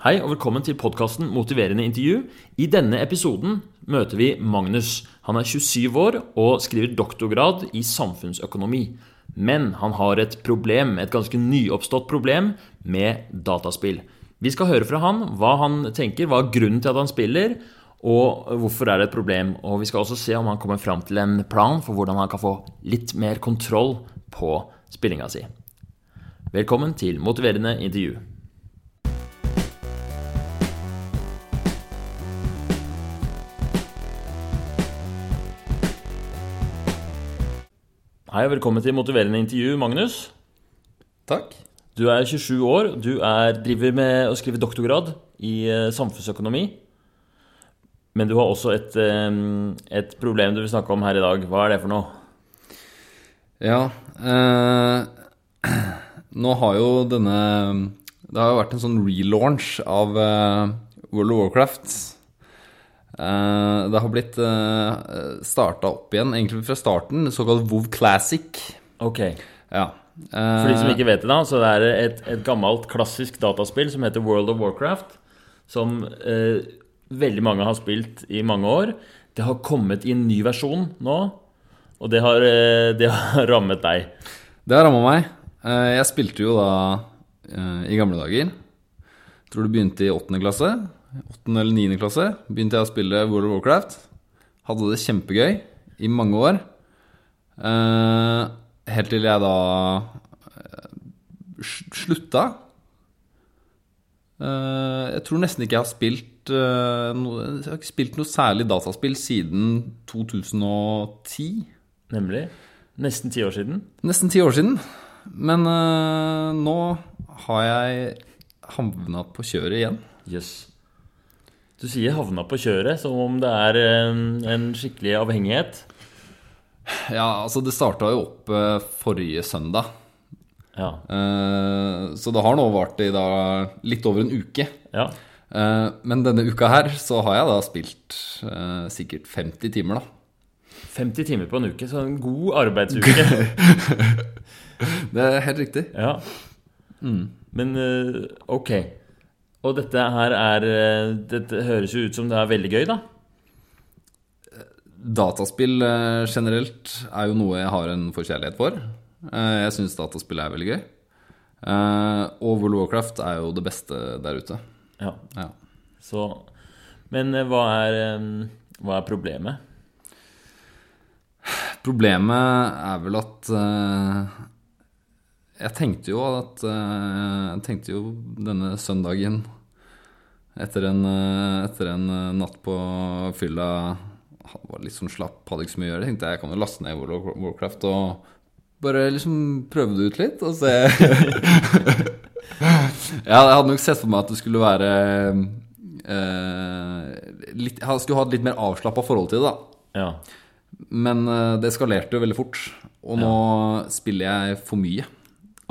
Hei og velkommen til podkasten Motiverende intervju. I denne episoden møter vi Magnus. Han er 27 år og skriver doktorgrad i samfunnsøkonomi. Men han har et problem, et ganske nyoppstått problem, med dataspill. Vi skal høre fra han hva han tenker, hva er grunnen til at han spiller, og hvorfor er det et problem. Og vi skal også se om han kommer fram til en plan for hvordan han kan få litt mer kontroll på spillinga si. Velkommen til Motiverende intervju. Hei og velkommen til Motiverende intervju, Magnus. Takk. Du er 27 år. Du er, driver med å skrive doktorgrad i eh, samfunnsøkonomi. Men du har også et, eh, et problem du vil snakke om her i dag. Hva er det for noe? Ja eh, Nå har jo denne Det har jo vært en sånn relaunch av eh, World of Warcraft. Eh, det har blitt eh, starta opp igjen, egentlig fra starten, såkalt WoW Classic. Ok. Ja. For de som Eh, ikke vet det, da, så det er et, et gammelt, klassisk dataspill som heter World of Warcraft. Som eh, veldig mange har spilt i mange år. Det har kommet i en ny versjon nå, og det har, eh, det har rammet deg. Det har ramma meg. Jeg spilte jo da eh, i gamle dager. Tror det begynte i åttende klasse. Åttende eller niende klasse begynte jeg å spille World of Warcraft. Hadde det kjempegøy i mange år. Eh, Helt til jeg da eh, slutta. Eh, Jeg tror nesten ikke jeg har spilt eh, noe, Jeg har ikke spilt noe særlig dataspill siden 2010. Nemlig. Nesten ti år siden. Nesten ti år siden. Men øh, nå har jeg havna på kjøret igjen. Jøss. Du sier 'havna på kjøret' som om det er en, en skikkelig avhengighet. Ja, altså det starta jo opp øh, forrige søndag. Ja. Eh, så det har nå vart i da litt over en uke. ja. Eh, men denne uka her så har jeg da spilt eh, sikkert 50 timer, da. 50 timer på en uke, så en god arbeidsuke. Det er helt riktig. ja. Men eh, ok. Og dette her er eh, Dette høres jo ut som det er veldig gøy, da. Dataspill eh, generelt er jo noe jeg har en forkjærlighet for. Eh, jeg syns dataspill er veldig gøy. Eh, og World of Warcraft er jo det beste der ute. Ja. Ja. Så Men eh, hva er, eh, hva er problemet? Problemet er vel at eh, Jeg tenkte jo at eh, Jeg tenkte jo denne søndagen etter en, eh, etter en eh, natt på fylla var litt sånn slapp, hadde ikke så mye å gjøre. tenkte jeg jeg kan jo laste ned World of Warcraft og bare liksom prøve det ut litt og se Ja, jeg hadde nok sett for meg at det skulle være eh, litt, Jeg skulle ha et litt mer avslappa forhold til det, da. Ja. Men det eskalerte jo veldig fort. Og nå spiller jeg for mye.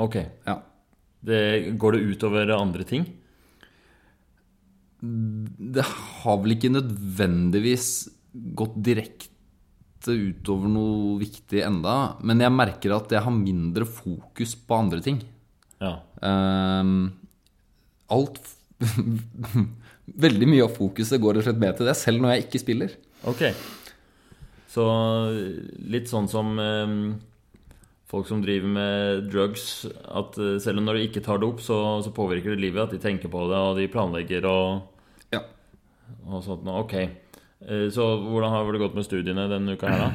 Ok. Ja. Det, går det utover andre ting? Det har vel ikke nødvendigvis gått direkte utover noe viktig enda, men jeg merker at jeg har mindre fokus på andre ting. Ja. Um, alt Veldig mye av fokuset går rett og slett med til det, selv når jeg ikke spiller. Ok. Så litt sånn som eh, folk som driver med drugs, at eh, selv om når de ikke tar det opp, så, så påvirker det livet. At de tenker på det, og de planlegger og, Ja. og sånt. noe. Ok. Eh, Så hvordan har det gått med studiene denne uka her, da?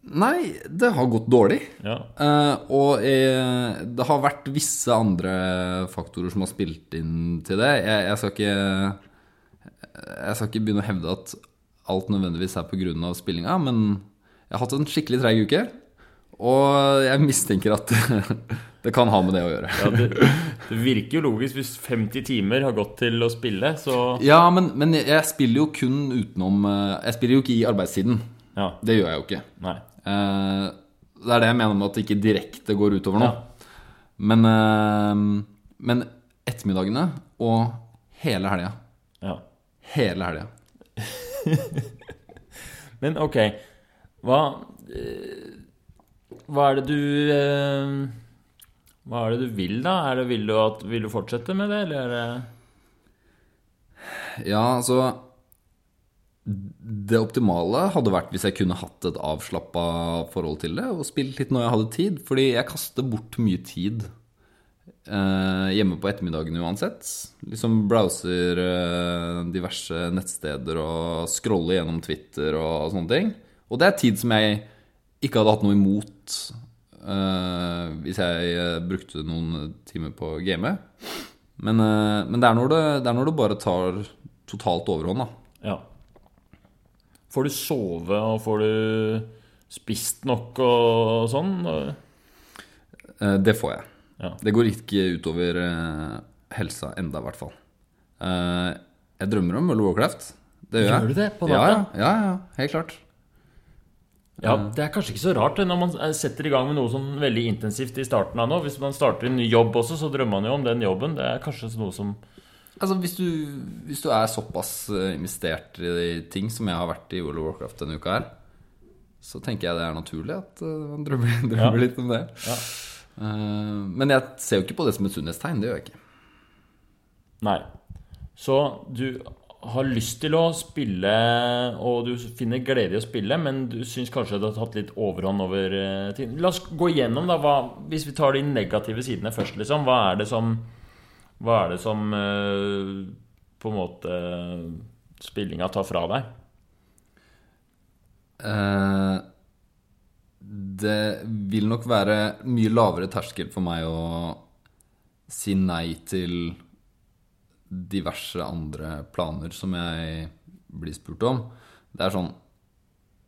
Nei, det har gått dårlig. Ja. Eh, og jeg, det har vært visse andre faktorer som har spilt inn til det. Jeg, jeg, skal ikke Jeg skal ikke begynne å hevde at alt nødvendigvis er pga. spillinga, men jeg har hatt en skikkelig treig uke. Og jeg mistenker at det kan ha med det å gjøre. ja det, det virker jo logisk hvis 50 timer har gått til å spille, så Ja, men, men jeg spiller jo kun utenom eh, Jeg spiller jo ikke i arbeidstiden. Ja. Det gjør jeg jo ikke. Nei. Eh, Det er det jeg mener med at det ikke direkte går utover noe. Ja. Men, eh, men ettermiddagene og hele helga. Ja. Hele helga. Men ok, hva Hva er det du eh, Hva er det du vil, da? Det, vil, du at, vil du fortsette med det, eller er Ja, altså Det optimale hadde vært hvis jeg kunne hatt et avslappa forhold til det og spilt litt når jeg hadde tid. Fordi jeg kaster bort mye tid eh, hjemme på ettermiddagen uansett. Liksom browser eh, diverse nettsteder og scroller gjennom Twitter og sånne ting. Og det er tid som jeg ikke hadde hatt noe imot uh, hvis jeg eh, brukte noen timer på å game. Men, uh, men det, er det, det er når det bare tar totalt overhånd, da. Ja. Får du sove, og får du spist nok og sånn? Eh, Det får jeg. Ja. Det går ikke utover helsa enda, i hvert fall. Jeg drømmer om World of Warcraft. Det gjør jeg. Gjør du det på Ja, ja, ja, ja, helt klart. Ja, Det er kanskje ikke så rart når man eh, setter i gang med noe sånn veldig intensivt i starten av nå. Hvis man starter en ny jobb også, så drømmer man jo om den jobben. Det er kanskje noe som Altså, hvis du, hvis du er såpass eh, investert i ting som jeg har vært i World of Warcraft denne uka her, så tenker jeg det er naturlig at eh, man drømmer, drømmer Ja. litt om det. Ja. Men jeg ser jo ikke på det som et sunnhetstegn. Det gjør jeg ikke. Nei. Så du har lyst til å spille, og du finner glede i å spille, men du syns kanskje det har tatt litt overhånd over ting. La oss gå igjennom, da. Hva, hvis vi tar de negative sidene først, liksom. Hva er det som er det som eh, på en måte spillinga tar fra deg? Eh, det vil nok være mye lavere terskel for meg å si nei til diverse andre planer som jeg blir spurt om. Det er sånn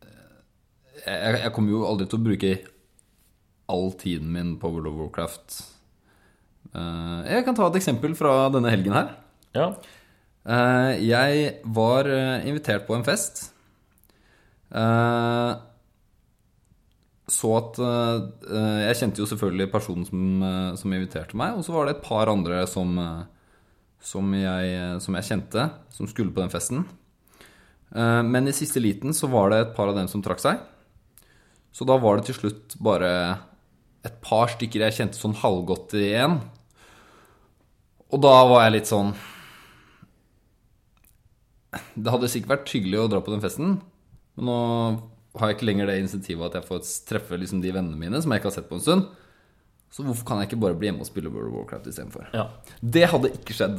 eh, Jeg, jeg kommer jo aldri til å bruke all tiden min på World of Warcraft. Eh, jeg kan ta et eksempel fra denne helgen her. Ja. Eh, jeg var invitert på en fest. Så at Jeg kjente jo selvfølgelig personen som, som inviterte meg, og så var det et par andre som, som, jeg, som jeg kjente, som skulle på den festen. Eh, men i siste liten så var det et par av dem som trakk seg. Så da var det til slutt bare et par stykker jeg kjente sånn halvgodt igjen. Og da var jeg litt sånn det hadde sikkert vært hyggelig å dra på den festen, men nå har jeg ikke lenger det insentivet at jeg får treffe liksom de vennene mine som jeg ikke har sett på en stund. Så hvorfor kan jeg ikke bare bli hjemme og spille World of Warcraft istedenfor? ja. Det hadde ikke skjedd.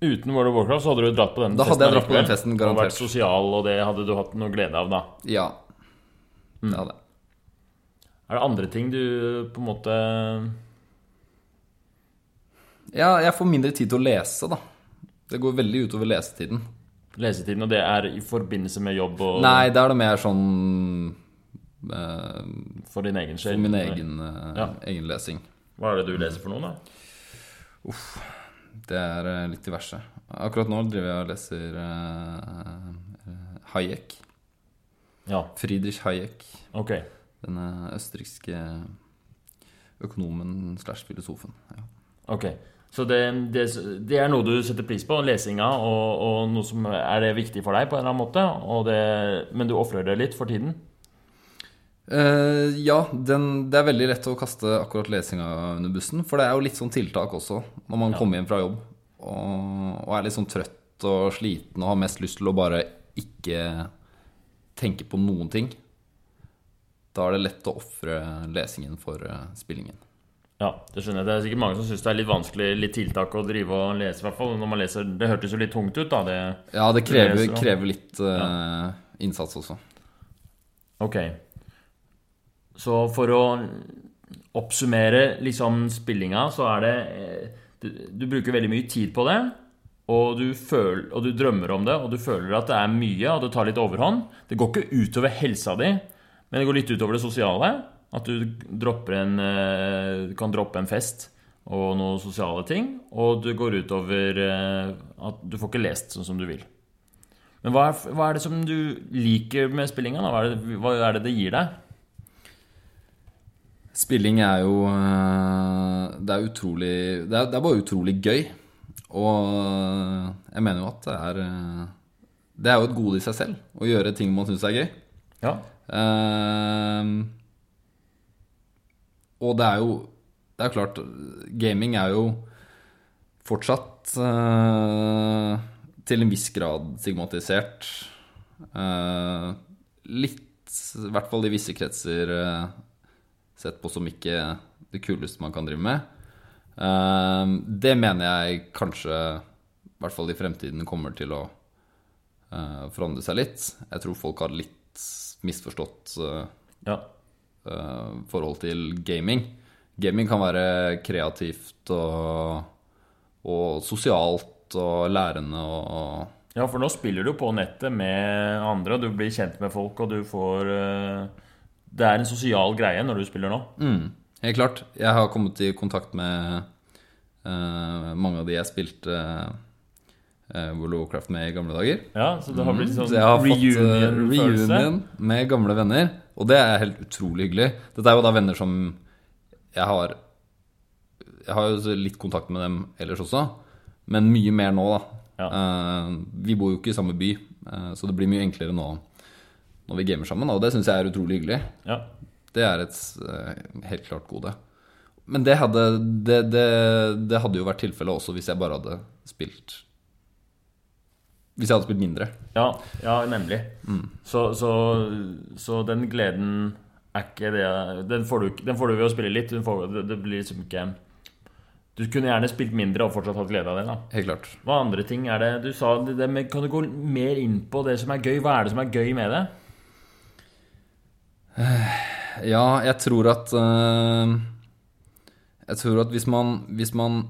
Uten World of Warcraft så hadde du dratt på den Da hadde jeg dratt på den festen festen, Og garantert. vært sosial, og det hadde du hatt noe glede av, da. Ja. Det hadde jeg. Er det andre ting du på en måte Ja, jeg får mindre tid til å lese, da. Det går veldig utover lesetiden. Lesetiden, og det er i forbindelse med jobb og Nei, det er det mer sånn eh, for din egen sjel? For min egen, eh, Ja. egen lesing. Hva er det du leser for noe, da? Det er eh, litt diverse. Akkurat nå driver jeg og leser eh, Hayek. Ja, Friedrich Hayek. Okay. Denne østerrikske økonomen slash filosofen. Ja. Ok, Så det, det, det er noe du setter pris på, lesinga, og, og noe som er det viktig for deg på en eller annen måte? Det, men du ofrer det litt for tiden? Eh, ja, den, det er veldig lett å kaste akkurat lesinga under bussen. For det er jo litt sånn tiltak også, når man kommer hjem fra jobb og, og er litt sånn trøtt og sliten og har mest lyst til å bare ikke tenke på noen ting. Da er det lett å ofre lesingen for eh, spillingen. Ja, det skjønner jeg. Det er sikkert mange som syns det er litt vanskelig, litt tiltak å drive og lese, i hvert fall. Når man leser Det hørtes jo litt tungt ut, da. Det, Ja, det krever, leser, krever litt eh, innsats også. ok. Så for å oppsummere liksom spillinga, så er det eh, du, du bruker veldig mye tid på det. Og du, føler, og du drømmer om det, og du føler at det er mye, og det tar litt overhånd. Det går ikke utover helsa di, men det går litt utover det sosiale. At du en, eh, kan droppe en fest og noen sosiale ting. Og det går utover eh, at du får ikke lest sånn som du vil. Men hva er, hva er det som du liker med spillinga? Hva hva er det det gir deg? Spilling er jo eh, Det er utrolig Det er, det er bare utrolig gøy. Og eh, jeg mener jo at det er eh, Det er jo et gode i seg selv å gjøre ting man syns er gøy. Ja. Eh, og det er jo det er klart, gaming er jo fortsatt eh, til en viss grad stigmatisert. Eh, litt, i hvert fall i visse kretser, sett på som ikke det kuleste man kan drive med. Eh, det mener jeg kanskje, i hvert fall i fremtiden, kommer til å eh, forandre seg litt. Jeg tror folk har litt misforstått eh, Ja. eh, forhold til gaming. Gaming kan være kreativt og, og sosialt og lærende og Ja, for nå spiller du på nettet med andre, og du blir kjent med folk, og du får Det er en sosial greie når du spiller nå. mm, Helt klart. Jeg har kommet i kontakt med uh, mange av de jeg spilte uh, World of Warcraft med i gamle dager. Ja, Så det har blitt sånn Så jeg har fått uh, reunion med gamle venner, og det er helt utrolig hyggelig. Dette er jo da venner som jeg har Jeg har jo litt kontakt med dem ellers også, men mye mer nå, da. Ja. Uh, vi bor jo ikke i samme by, så det blir mye enklere nå når vi gamer sammen, og det syns jeg er utrolig hyggelig. Ja. Det er et eh, helt klart gode. Men det hadde, det, det, det hadde jo vært tilfellet også hvis jeg bare hadde spilt Hvis jeg hadde spilt mindre. Ja, ja nemlig. Mm. Så, så, så den gleden er ikke det Den får du, den får du ved å spille litt. Den får, det, blir liksom ikke Du kunne gjerne spilt mindre og fortsatt hatt glede av det. da Helt klart. Hva andre ting er det du sa? Det, det med, kan du gå mer inn på det som er gøy? Hva er det som er gøy med det? Ja, jeg tror at eh, Jeg tror at hvis man, hvis man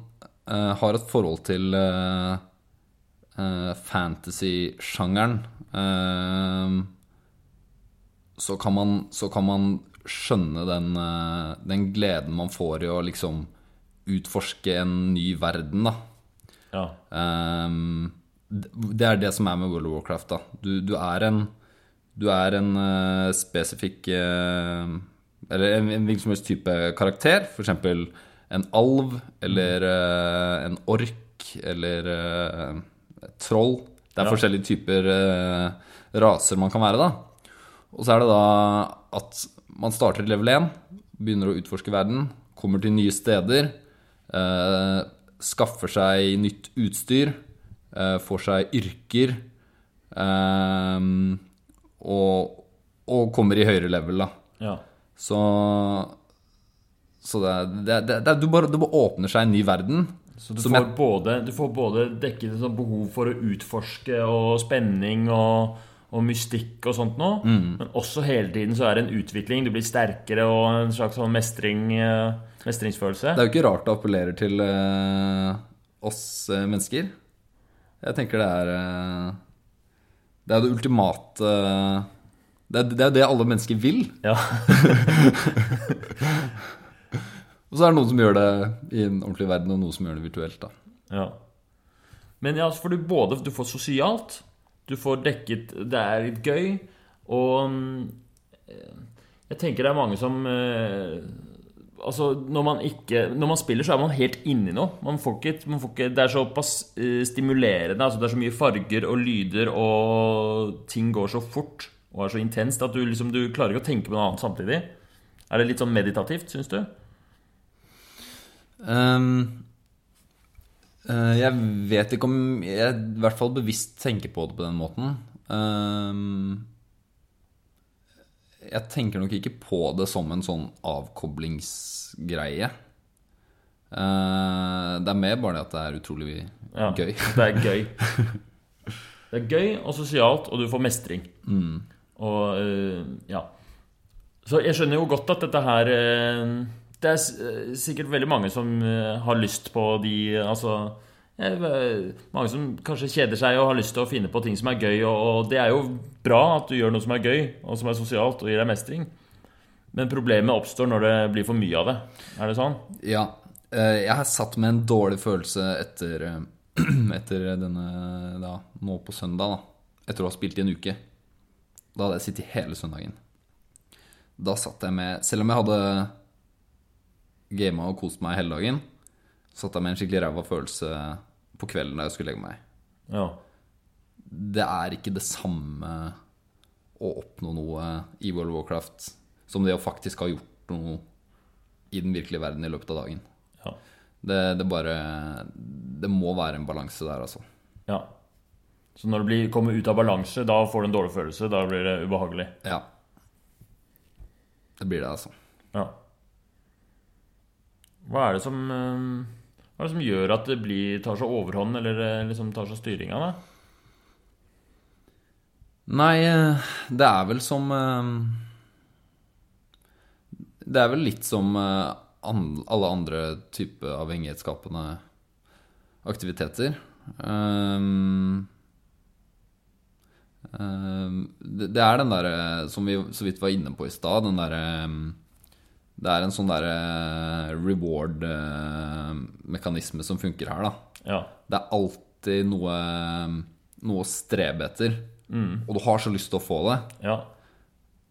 eh, har et forhold til uh, fantasy-sjangeren, eh, så, kan man, så kan man skjønne den, eh, den gleden man får i å liksom utforske en ny verden, da. Ja. Det er det som er med World of Warcraft. da Du, du er en Du er en uh, spesifikk uh, Eller en, en hvilken som helst type karakter. F.eks. en alv eller uh, en ork eller troll. Det er Ja. forskjellige typer raser man kan være, da. Og så er det da at man starter i level 1, begynner å utforske verden, kommer til nye steder, skaffer seg nytt utstyr, får seg yrker, eh, og, og kommer i høyere level, da. ja. Så, så det, det, det, det, du bare, det bare åpner seg en ny verden. Så du får, jeg- både, du får både dekket et sånt behov for å utforske og spenning og, og mystikk og sånt noe, Mm. men også hele tiden så er det en utvikling. Du blir sterkere og en slags sånn mestring, eh, mestringsfølelse. Det er jo ikke rart det appellerer til eh, oss eh, mennesker. Jeg tenker det er eh, Det er det ultimate det, er, det er det alle mennesker vil. Ja. Og så er det noen som gjør det i en ordentlig verden, og noen som gjør det virtuelt. da Ja. Men ja, får du både Du får sosialt, du får dekket Det er litt gøy, og mm, eh, Jeg tenker det er mange som eh, Altså, når man ikke Når man spiller, så er man helt inni noe. Man får ikke, man får ikke Det er såpass eh, stimulerende. Altså, det er så mye farger og lyder, og ting går så fort og er så intenst at du liksom Du klarer ikke å tenke på noe annet samtidig. Er det litt sånn meditativt, syns du? Um, uh, jeg vet ikke om jeg i hvert fall bevisst tenker på det på den måten. Ehm, jeg tenker nok ikke på det som en sånn avkoblingsgreie. Eh, det er mer bare det at det er utrolig Ja, gøy. Det er gøy. Det er gøy og sosialt, og du får mestring. Mm. Og øh, ja. Så jeg skjønner jo godt at dette her øh, Det er sikkert veldig mange som har lyst på de Altså eh, mange som kanskje kjeder seg og har lyst til å finne på ting som er gøy. Og, det er jo bra at du gjør noe som er gøy, og som er sosialt, og gir deg mestring. Men problemet oppstår når det blir for mye av det. Er det sånn? Ja. eh, Jeg har satt med en dårlig følelse etter, eh, etter denne da, nå på søndag, da. Etter å ha spilt i en uke. Da hadde jeg sittet hele søndagen. Da satt jeg med Selv om jeg hadde gama og kost meg hele dagen, satt jeg med en skikkelig ræva følelse på kvelden da jeg skulle legge meg. Ja. Det er ikke det samme å oppnå noe i World of Warcraft som det å faktisk ha gjort noe i den virkelige verden i løpet av dagen. Ja. Det, det bare Det må være en balanse der, altså. ja. Så når blir, kommer ut av balanse, da får du en dårlig følelse. Da blir det ubehagelig. Ja. Det blir det, altså. Ja. Hva er det som eh, Hva er det som gjør at det blir, tar så overhånd, eller eh, liksom tar så styringa, da? Nei, eh, det er vel som eh, Det er vel litt som alle andre typer avhengighetsskapende aktiviteter. Det, er den derre som vi så vidt var inne på i stad, den derre Det er en sånn derre reward-mekanisme som funker her, da. Ja. Det er alltid noe, noe å strebe etter. Og du har så lyst til å få det. Ja.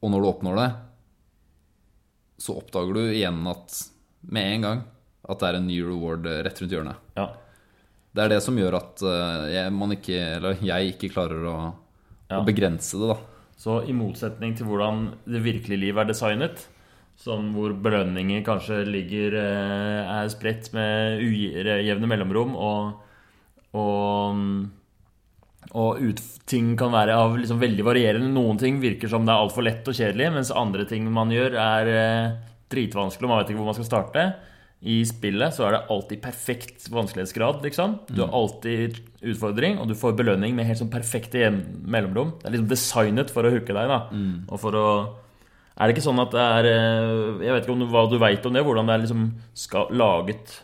Og når du oppnår det, så oppdager du igjen at med en gang at det er en ny reward rett rundt hjørnet. ja. Det er det som gjør at eh, jeg, man ikke, eller jeg ikke klarer å, å begrense det, da. Så i motsetning til hvordan det virkelige liv er designet, som hvor belønninger kanskje ligger eh, er spredt med ujevne mellomrom, og, og, og ut, ting kan være av liksom veldig varierende. Noen ting virker som det er altfor lett og kjedelig, mens andre ting man gjør, er eh, dritvanskelig, og man vet ikke hvor man skal starte. I spillet så er det alltid perfekt vanskelighetsgrad, liksom. Du har alltid utfordring, og du får belønning med helt sånn perfekte mellomrom. Det er liksom designet for å hooke deg, da. Og for å Er det ikke sånn at det er eh, Jeg vet ikke om hva du veit om det, hvordan det er liksom skal, laget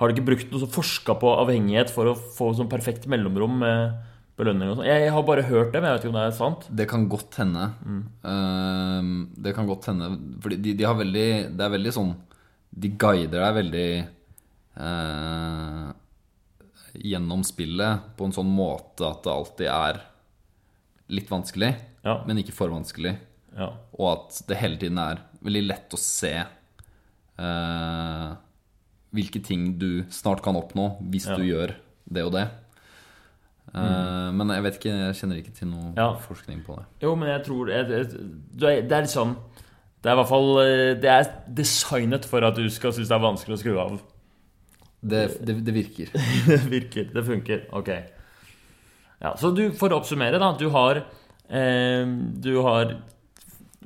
Har du ikke brukt noe forska på avhengighet for å få sånn perfekt mellomrom med belønning og sånn? Jeg har bare hørt det, men jeg vet ikke om det er sant. Det kan godt hende. Eh, det kan godt hende. Fordi de, de har veldig Det er veldig sånn De guider deg veldig uh, gjennom spillet på en sånn måte at det alltid er litt vanskelig, Ja. men ikke for vanskelig. Ja. Og at det hele tiden er veldig lett å se eh, hvilke ting du snart kan oppnå hvis du gjør det og det. Eh, Men jeg vet ikke, jeg kjenner ikke til noe forskning på det. Jo, men jeg tror jeg, jeg, Det er litt sånn Det er i hvert fall eh, Det er designet for at du skal synes det er vanskelig å skru av. Det, det, det virker. det virker. Det funker. Ok. Ja, så du, for å oppsummere, da. Du har eh, Du har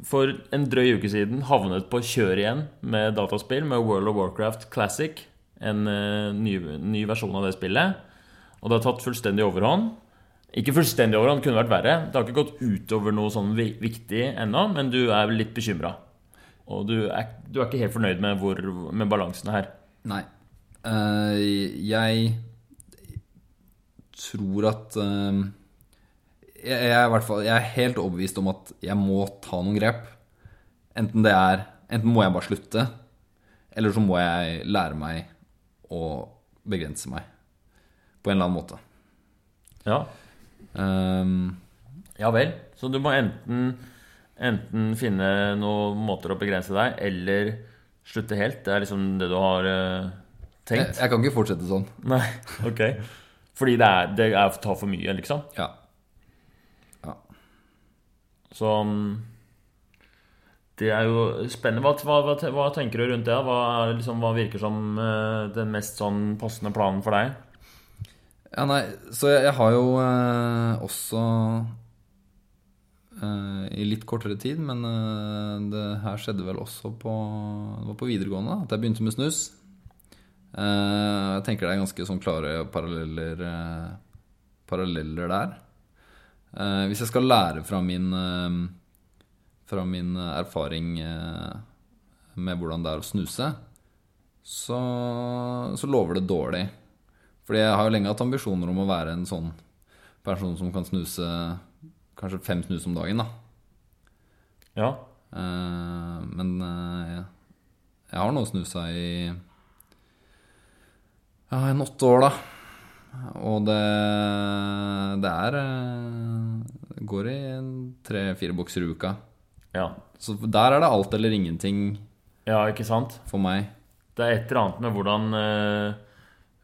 for en drøy uke siden havnet på kjør igjen med dataspill, med World of Warcraft Classic. En eh, ny, ny versjon av det spillet. Og det har tatt fullstendig overhånd. Ikke fullstendig overhånd, kunne vært verre. Det har ikke gått utover noe sånn viktig ennå, men du er litt bekymra. Og du er, du er ikke helt fornøyd med, hvor, med balansene her. Nei. Uh, jeg tror at eh, jeg, jeg, hvert fall, jeg er helt overbevist om at jeg må ta noen grep. Enten det er Enten må jeg bare slutte, eller så må jeg lære meg å begrense meg. På en eller annen måte. Ja, Um, Ja vel. Så du må enten, enten finne noen måter å begrense deg, eller slutte helt. Det er liksom det du har uh, tenkt? jeg kan ikke fortsette sånn. Nei, ok. Fordi det er, det er tar for mye, liksom? Ja. Så mm, Det er jo spennende. Hva, hva, hva, tenker du rundt det? Hva, liksom, hva virker som eh, den mest sånn passende planen for deg? Ja, nei, så jeg, jeg har jo eh, også eh, i litt kortere tid, men eh, det her skjedde vel også på på videregående at jeg begynte med snus. Eh, jeg tenker det er ganske sånn klare paralleller, eh, paralleller der. Eh, hvis jeg skal lære fra min, eh, fra min erfaring eh, med hvordan det er å snuse, så, så lover det dårlig. Fordi jeg har jo lenge hatt ambisjoner om å være en sånn person som kan snuse kanskje fem snus om dagen, da. Ja. Eh, men eh, jeg har nå snusa i ja, en åtte år, da. Og det, det er eh, Det går i tre-fire bokser i uka. ja. Så der er det alt eller ingenting Ja, ikke sant? for meg. Det er et eller annet med hvordan, eh,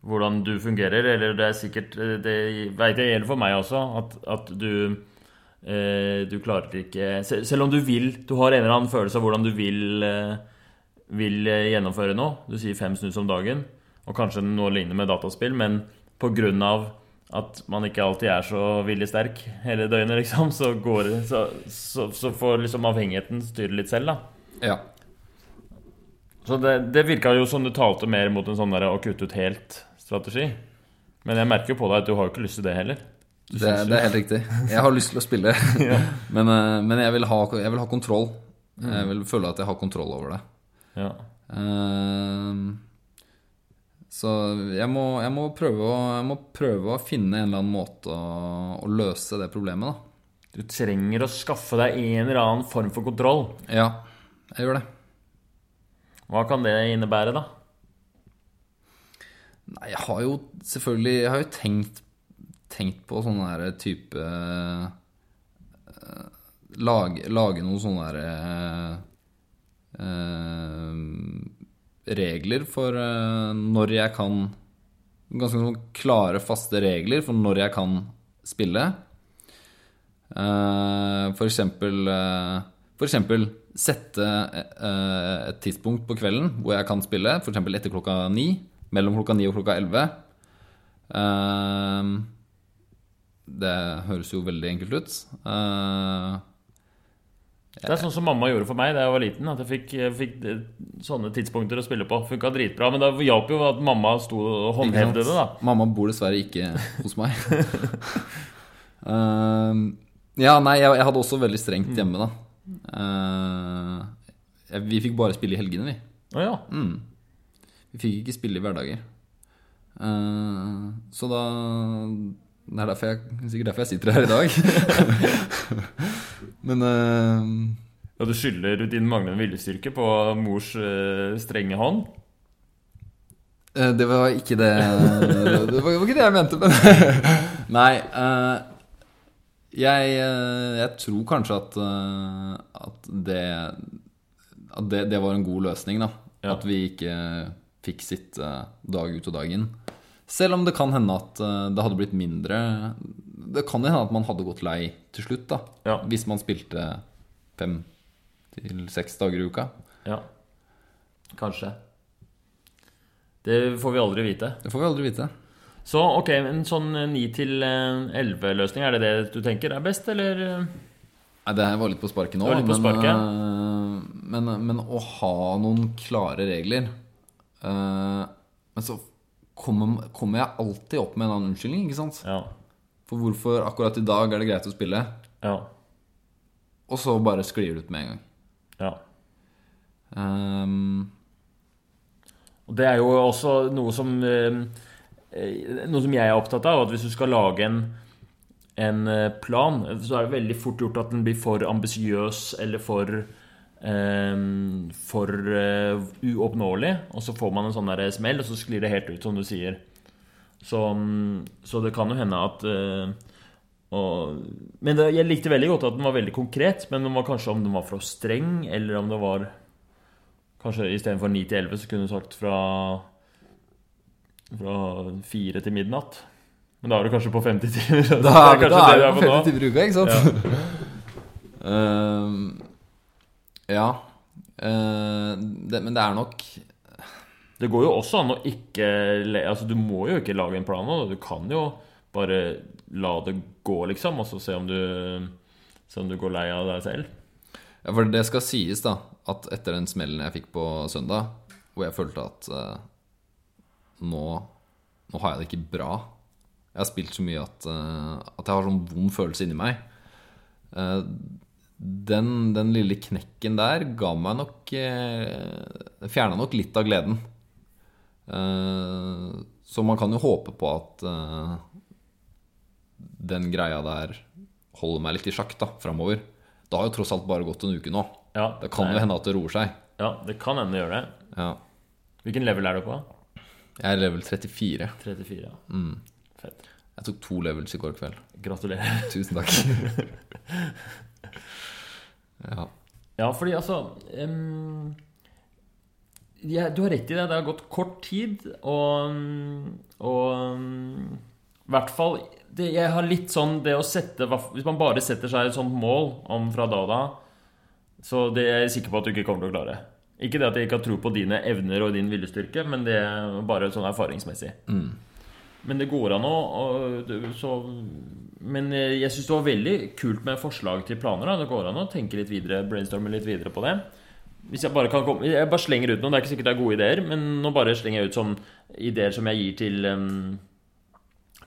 hvordan du fungerer, eller det er sikkert eh, Det veit jeg gjelder for meg også, at, at du eh, Du klarer ikke sel- Selv om du vil Du har en eller annen følelse av hvordan du vil eh, vil eh, gjennomføre noe. Du sier fem snus om dagen, og kanskje noe lignende med dataspill, men pga. at man ikke alltid er så villig sterk hele døgnet, liksom, så, går, så, så, så får liksom avhengigheten styre litt selv, da. Ja. Så det, det virka jo som du talte mer mot en sånn der å kutte ut helt-strategi. Men jeg merker jo på deg at du har jo ikke lyst til det heller. Det, det er helt riktig. Jeg har lyst til å spille, men, eh, men jeg, vil ha, jeg vil ha kontroll. Jeg vil føle at jeg har kontroll over det. ja. Ehm, så jeg må, jeg, må prøve å, jeg må prøve å finne en eller annen måte å, å løse det problemet, da. Du trenger å skaffe deg en eller annen form for kontroll. Ja, jeg gjør det. Hva kan det innebære, da? Nei, jeg har jo selvfølgelig Jeg har jo tenkt, tenkt på sånn her type eh, lage, lage noen sånne her eh, regler for eh, når jeg kan Ganske sånn klare, faste regler for når jeg kan spille. Eh, eh, For eksempel sette et tidspunkt på kvelden hvor jeg kan spille, eksempel etter klokka ni. Mellom klokka ni og klokka elleve. Det høres jo veldig enkelt ut. Det er sånn som mamma gjorde for meg da jeg var liten. At jeg fikk, jeg fikk eh, sånne tidspunkter å spille på. Funka dritbra. Men det hjalp jo at mamma sto og håndhevde det, da. Mamma bor dessverre ikke hos meg. uh, ja, nei, jeg, jeg hadde også veldig strengt hjemme, da. Uh, jeg, vi fikk bare spille i helgene, vi. Å ja. Vi fikk ikke spille i hverdager. Uh, så da Det er derfor jeg, sikkert derfor jeg sitter her i dag. Men uh, Ja, du skylder din manglende viljestyrke på mors uh, strenge hånd. Uh, det var ikke det Det var ikke det jeg mente, men Nei. jeg, jeg tror kanskje at, at det At det, det var en god løsning, da. Ja. At vi ikke fikk sitte dag ut og dag inn. Selv om det kan hende at det hadde blitt mindre Det kan hende at man hadde gått lei til slutt, da. Ja. Hvis man spilte fem til seks dager i uka. Ja. Kanskje. Det får vi aldri vite. Det får vi aldri vite. Så ok, en sånn 9 til 11-løsning, er det det du tenker er best, eller? Nei, det her var litt på sparket nå, på sparket. Men, men, men å ha noen klare regler Men så kommer, kommer jeg alltid opp med en annen unnskyldning, ikke sant? Ja. For hvorfor akkurat i dag er det greit å spille, Ja. og så bare sklir det ut med en gang. ja. Um, Og det er jo også noe som eh, eh, Noe som jeg er opptatt av, at hvis du skal lage en, en eh, plan, så er det veldig fort gjort at den blir for ambisiøs eller for um, For uh, uoppnåelig. Og så får man en sånn der smell, og så sklir det helt ut, som du sier. Så, mm, så det kan jo hende at eh, og, Men det, jeg likte veldig godt at den var veldig konkret, men den var kanskje om den var for streng, eller om det var Kanskje istedenfor 9 til 11 så kunne du sagt fra Fra 4 til midnatt. Men da er du kanskje på 50 timer. da det er, da er det du på 50 timer i uka, ikke sant? Ehm, ja. Uh, det, men det er nok Det går jo også an å ikke Altså, du må jo ikke lage en plan nå. Du kan jo bare la det gå, liksom, og så se om du Se om du går lei av deg selv. Ja, for det skal sies da at etter den smellen jeg fikk på søndag, hvor jeg følte at uh, nå, nå har jeg det ikke bra Jeg har spilt så mye at, uh, at jeg har sånn vond følelse inni meg. Uh, den, den lille knekken der ga meg nok uh, Fjerna nok litt av gleden. Eh, så man kan jo håpe på at eh, den greia der holder meg litt i sjakk da, framover. Det har jo tross alt bare gått en uke nå. Ja, Det kan jo hende at det roer seg. Ja, det kan hende det gjør det. Ja. Hvilken level er du på? Jeg er level 34. 34. Mm. Fett. Jeg tok to levels i går kveld. Gratulerer. Tusen takk. ja. Ja, fordi altså em, ja, Du har rett i det. Det har gått kort tid, og, og I hvert fall det, Jeg har litt sånn det å sette Hvis man bare setter seg et sånt mål om fra da og da, så det er jeg sikker på at du ikke kommer til å klare. Ikke det at jeg ikke har tro på dine evner og din viljestyrke, men det er bare sånn erfaringsmessig. Men det går an å å- så, Men jeg syns det var veldig kult med forslag til planer. Da. Det går an å tenke litt videre, brainstorme litt videre på det. Hvis Jeg bare kan komme Jeg bare slenger ut noen. Det er ikke sikkert det er gode ideer, men nå bare slenger jeg ut sånn ideer som jeg gir til um,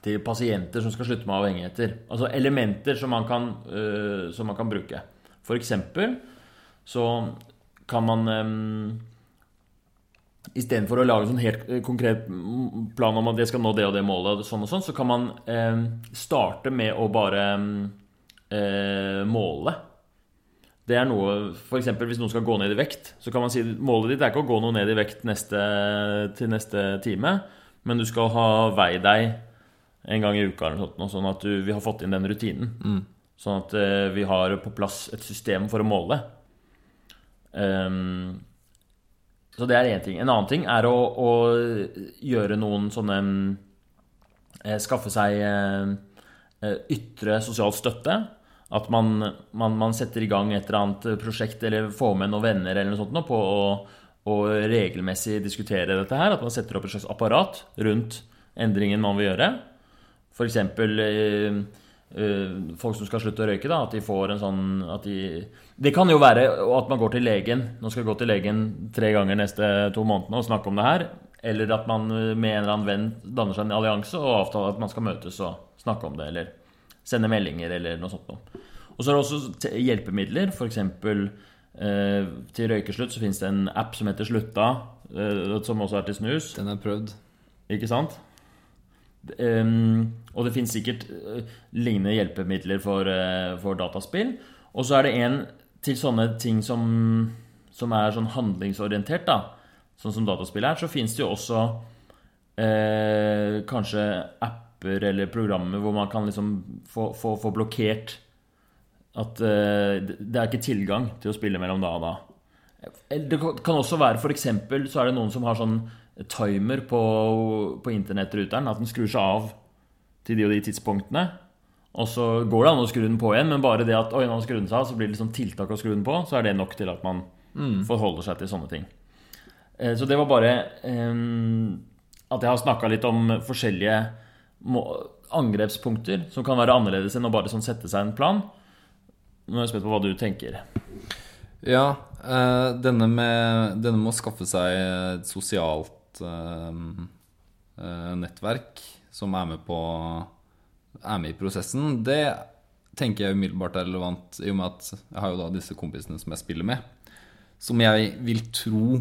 til pasienter som skal slutte med avhengigheter. Altså elementer som man kan, uh, som man kan bruke. For eksempel så kan man um, Istedenfor å lage en sånn helt eh, konkret plan om at jeg skal nå det og det målet, sånn og sånn, så kan man um, starte med å bare eh, måle. Det er noe, for eksempel Hvis noen skal gå ned i vekt, så kan man si målet ditt er ikke å gå noe ned i vekt neste, til neste time, men du skal ha vei deg en gang i uka, eller noe sånt, sånn at du, vi har fått inn den rutinen. Sånn at eh, vi har på plass et system for å måle. Um, så det er én ting. En annen ting er å, å gjøre noen sånne eh, Skaffe seg eh, ytre sosial støtte. At man, man, man setter i gang et eller annet prosjekt eller får med noen venner eller noe sånt på å, å regelmessig diskutere dette her. At man setter opp et slags apparat rundt endringen man vil gjøre. F.eks. Eh, eh, folk som skal slutte å røyke, da, at de får en sånn at de, Det kan jo være at man går til legen. Nå skal jeg gå til legen tre ganger neste to månedene og snakke om det her. Eller at man med en eller annen venn danner seg en allianse og avtaler at man skal møtes og snakke om det. Eller sende meldinger eller noe sånt. noe. Og så er det også hjelpemidler. F.eks. Eh, til røykeslutt så finnes det en app som heter Slutta, eh, som også er til snus. Den er prøvd. Ikke sant? Um, og det finnes sikkert uh, lignende hjelpemidler for, uh, for dataspill. Og så er det en til sånne ting som, som er sånn handlingsorientert, da. Sånn som dataspill er. Så finnes det jo også uh, kanskje apper eller programmer hvor man kan liksom få, få, få blokkert at uh, det er ikke tilgang til å spille mellom da og da. Det kan- også være for eksempel, så er det noen som har sånn timer på, på internettruteren. At den skrur seg av til de og de tidspunktene. Og så går det an å skru den på igjen, men bare det at oi, nå skrur den seg av, så blir det liksom tiltak å skru den på, så er det nok til at man forholder seg til sånne ting. Eh, Så det var bare um, at jeg har snakka litt om forskjellige angrepspunkter som kan være annerledes enn å bare sånn sette seg en plan. Nå er jeg spent på hva du tenker. Ja, eh, denne, med, denne med å skaffe seg et sosialt eh, eh, nettverk som er med på er med i prosessen, det tenker jeg umiddelbart er relevant i og med at jeg har jo da disse kompisene som jeg spiller med, som jeg vil tro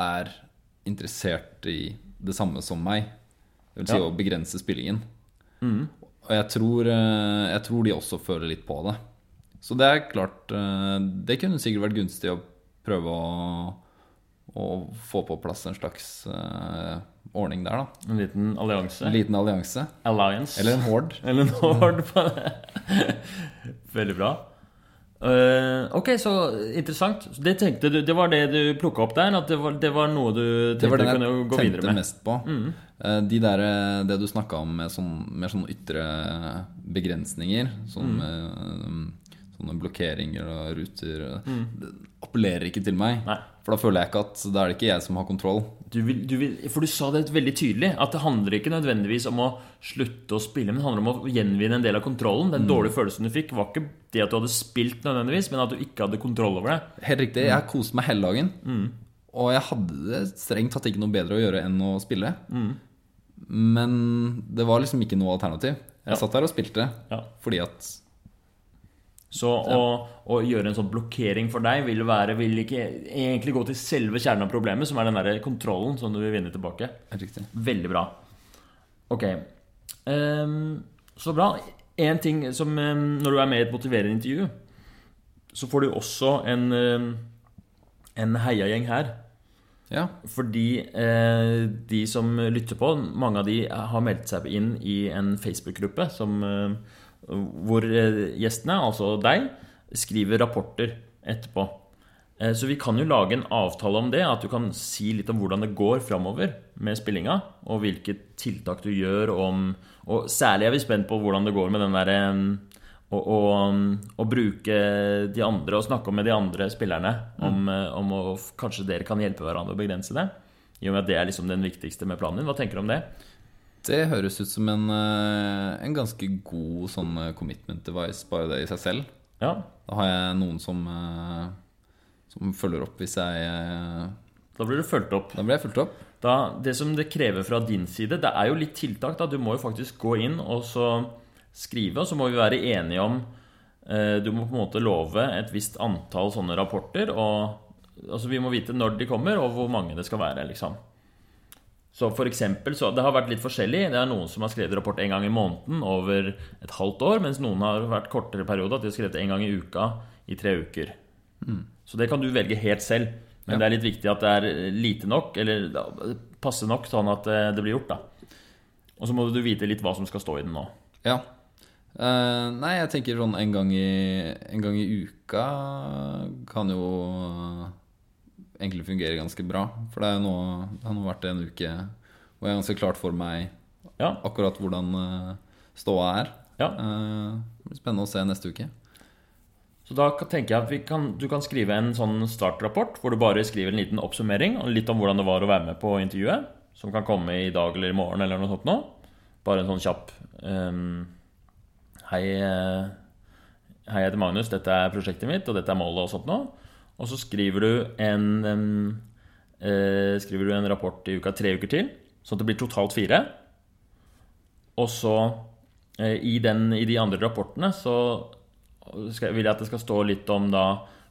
er interessert i det samme som meg. Det vil si Ja. å begrense spillingen. Og jeg tror, eh, jeg tror de også føler litt på det. Så det er klart eh, Det kunne sikkert vært gunstig å prøve å, å få på plass en slags uh, ordning der, da. En liten allianse. En liten allianse. Alliance. Eller en horde. Eller en horde på det. Veldig bra. Eh, ok, så interessant. Det tenkte du, det var det du plukka opp der? At det var, det var noe du tenkte du kunne gå videre tenkte med? mest på. Eh, De der, eh, det du snakka om med sånn, mer sånne ytre begrensninger, sånn uh, sånne blokkeringer og ruter mm. Det appellerer ikke til meg. Nei. For da føler jeg ikke at da er det ikke jeg som har kontroll. Du vil, du vil, for du sa det veldig tydelig, at det handler ikke nødvendigvis om å slutte å spille, men det handler om å gjenvinne en del av kontrollen. Den dårlige følelsen du fikk, var ikke det at du hadde spilt nødvendigvis, men at du ikke hadde kontroll over det. Helt riktig. Jeg koste meg hele dagen. Og jeg hadde det strengt tatt ikke noe bedre å gjøre enn å spille. Men det var liksom ikke noe alternativ. Jeg Ja. satt der og spilte Ja. fordi at Så å, å gjøre en sånn blokkering for deg vil, være, vil ikke egentlig gå til selve kjernen av problemet, som er den der kontrollen som du vil vinne tilbake. Riktig. Veldig bra. Ok. Um, så bra. En ting som um, Når du er med i et motiverende intervju, så får du også en, um, en heiagjeng her. Ja. Fordi eh, de som lytter på, mange av de har meldt seg inn i en Facebook-gruppe som, eh, hvor eh, gjestene, altså deg, skriver rapporter etterpå. Eh, så vi kan jo lage en avtale om det, at du kan si litt om hvordan det går framover med spillinga, og hvilke tiltak du gjør om Og særlig er vi spent på hvordan det går med den der eh, å, å, å bruke de andre og snakke med de andre spillerne om, mm. om å kanskje dere kan hjelpe hverandre å begrense det. I og med at det er liksom den viktigste med planen din. Hva tenker du om det? Det høres ut som en, eh, en ganske god sånn eh, commitment device, bare det i seg selv. Ja, Da har jeg noen som, eh, som følger opp hvis jeg da blir du fulgt opp. Da blir jeg fulgt opp. Da, det som det krever fra din side, det er jo litt tiltak. da Du må jo faktisk gå inn og så skrive, og så må vi være enige om eh, Du må på en måte love et visst antall sånne rapporter. Og altså vi må vite når de kommer, og hvor mange det skal være. liksom så for eksempel, så Det har vært litt forskjellig. Det er noen som har skrevet rapport en gang i måneden over et halvt år, mens noen har vært kortere periode, at de har skrevet en gang i uka i tre uker. Så det kan du velge helt selv. Men Ja. det er litt viktig at det er lite nok, eller passe nok, sånn at eh, det blir gjort. da Og så må du vite litt hva som skal stå i den nå. Ja. Uh, nei, jeg tenker sånn en gang i, en gang i uka kan jo egentlig fungerer ganske bra. For det, er nå, det har nå vært en uke hvor jeg er ganske klart for meg Ja, akkurat hvordan eh, ståa er. ja. Eh, det blir spennende å se neste uke. Så da tenker jeg at kan, du kan skrive en sånn startrapport hvor du bare skriver en liten oppsummering og litt om hvordan det var å være med på intervjuet, som kan komme i dag eller i morgen eller noe sånt nå. Bare en sånn kjapp um, Hei, eh, hei, jeg heter Magnus, dette er prosjektet mitt, og dette er målet og sånt nå. Og så skriver du en eh, Skriver du en rapport i uka tre uker til, sånn at det blir totalt fire. Og så eh, i, den, i de andre rapportene så skal, vil jeg at det skal stå litt om da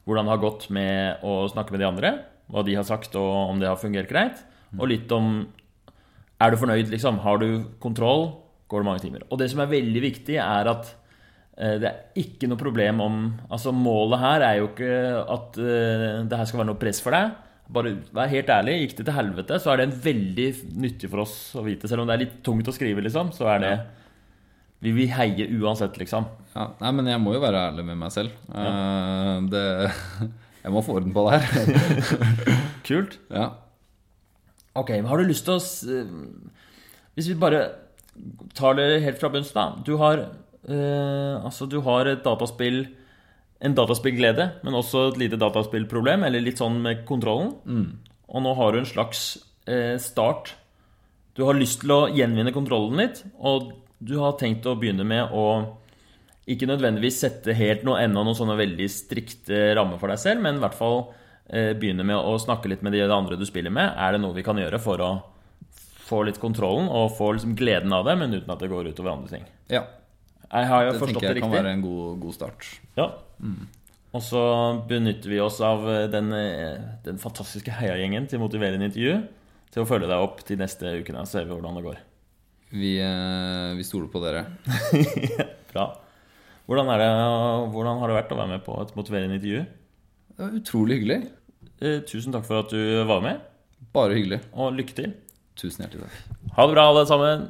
hvordan det har gått med å snakke med de andre. Hva de har sagt, og om det har fungert greit. Og litt om Er du fornøyd, liksom? Har du kontroll? Går det mange timer? Og det som er veldig viktig, er at det er ikke noe problem om Altså, målet her er jo ikke at eh, det her skal være noe press for deg. Bare vær helt ærlig. Gikk det til helvete, så er det en veldig nyttig for oss å vite. Selv om det er litt tungt å skrive, liksom, så er det Vi vil heie uansett, liksom. Ja, nei, men jeg må jo være ærlig med meg selv. Ja. det, jeg må få orden på det her. Kult. ja. Ok, men har du lyst til å eh, Hvis vi bare tar det helt fra bunns, da. Du har eh, Altså, du har et dataspill En dataspillglede, men også et lite dataspillproblem, eller litt sånn med kontrollen. Og nå har du en slags eh, start. Du har lyst til å gjenvinne kontrollen litt, og du har tenkt å begynne med å ikke nødvendigvis sette helt noe ennå noen sånne veldig strikte rammer for deg selv, men i hvert fall eh, begynne med å snakke litt med de andre du spiller med. Er det noe vi kan gjøre for å få litt kontrollen og få liksom gleden av det, men uten at det går utover andre ting? ja. Jeg har jo Det forstått det jeg kan riktig? være en god, god start. Ja. Og så benytter vi oss av eh, den, eh, den fantastiske heiagjengen til motiverende intervju til å følge deg opp de neste ukene. Så ser vi hvordan det går. Vi, eh, vi stoler på dere. Bra. Hvordan, det, hvordan har det vært å være med på et motiverende intervju? Det var utrolig hyggelig. Tusen takk for at du var med, Bare hyggelig. og lykke til. Tusen hjertelig takk. Ha det bra, alle sammen.